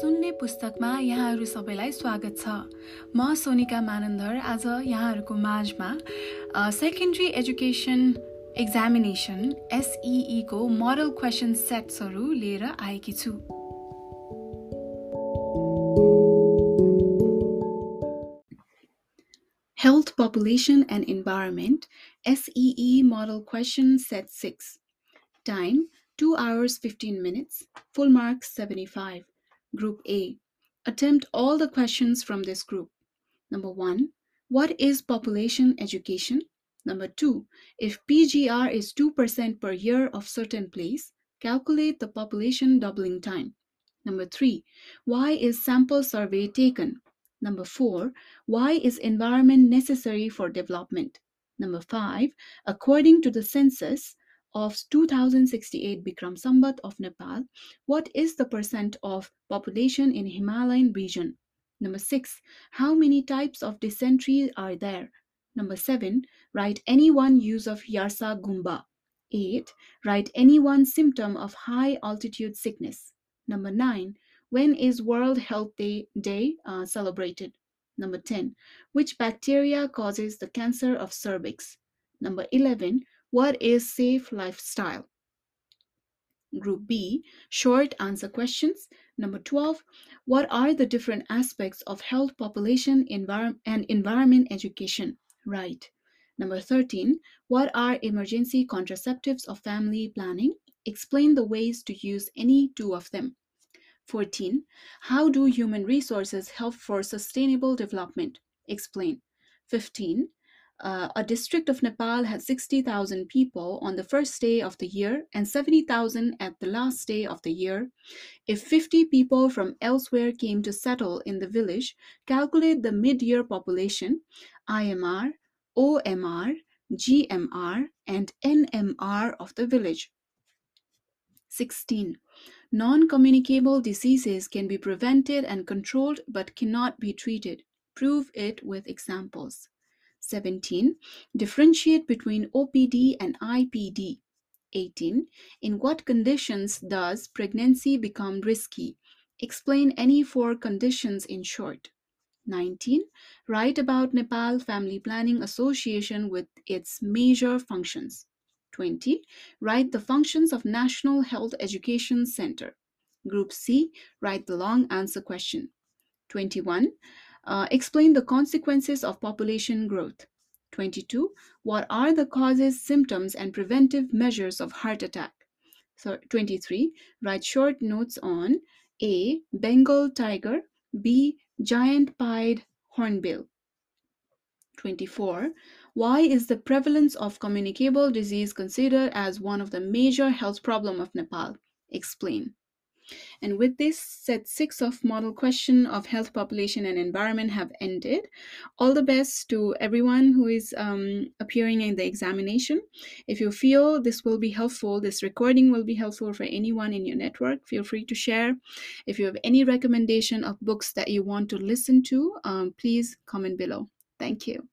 सुन्ने पुस्तकमा यहाँहरू सबैलाई स्वागत छ। म सोनिका मानन्दर आज यहाँहरूको माझमा सेकेन्ड्री एजुकेसन एक्जामिनेसन एसइईको मोडल क्वेसन सेट्सहरू लिएर आएकी छु। Health, Population and Environment SEE Model Question Set 6 Time 2 hours 15 minutes Full mark 75 Group A Attempt all the questions from this group. Number 1 What is population education? Number 2 If PGR is 2% per year of certain place, calculate the population doubling time. Number 3 Why is sample survey taken? Number four, why is environment necessary for development? Number five, according to the census of 2068 Bikram Sambat of Nepal, what is the percent of population in Himalayan region? Number six, how many types of dysentery are there? Number seven, write any one use of Yarsa Gumba. Eight, write any one symptom of high altitude sickness. Number nine, when is World Health Day, Day uh, celebrated? Number 10. Which bacteria causes the cancer of cervix? Number 11. What is safe lifestyle? Group B, short answer questions. Number 12, what are the different aspects of health, population, envir- and environment education? Right. Number 13, what are emergency contraceptives of family planning? Explain the ways to use any two of them. 14. How do human resources help for sustainable development? Explain. 15. Uh, a district of Nepal had 60,000 people on the first day of the year and 70,000 at the last day of the year. If 50 people from elsewhere came to settle in the village, calculate the mid year population, IMR, OMR, GMR, and NMR of the village. 16. Non communicable diseases can be prevented and controlled but cannot be treated. Prove it with examples. 17. Differentiate between OPD and IPD. 18. In what conditions does pregnancy become risky? Explain any four conditions in short. 19. Write about Nepal Family Planning Association with its major functions. 20. Write the functions of National Health Education Center. Group C, write the long answer question. 21. Uh, explain the consequences of population growth. 22. What are the causes, symptoms, and preventive measures of heart attack? So 23. Write short notes on A. Bengal tiger, B. Giant pied hornbill. 24. Why is the prevalence of communicable disease considered as one of the major health problem of Nepal? Explain. And with this, set six of model question of health, population, and environment have ended. All the best to everyone who is um, appearing in the examination. If you feel this will be helpful, this recording will be helpful for anyone in your network, feel free to share. If you have any recommendation of books that you want to listen to, um, please comment below. Thank you.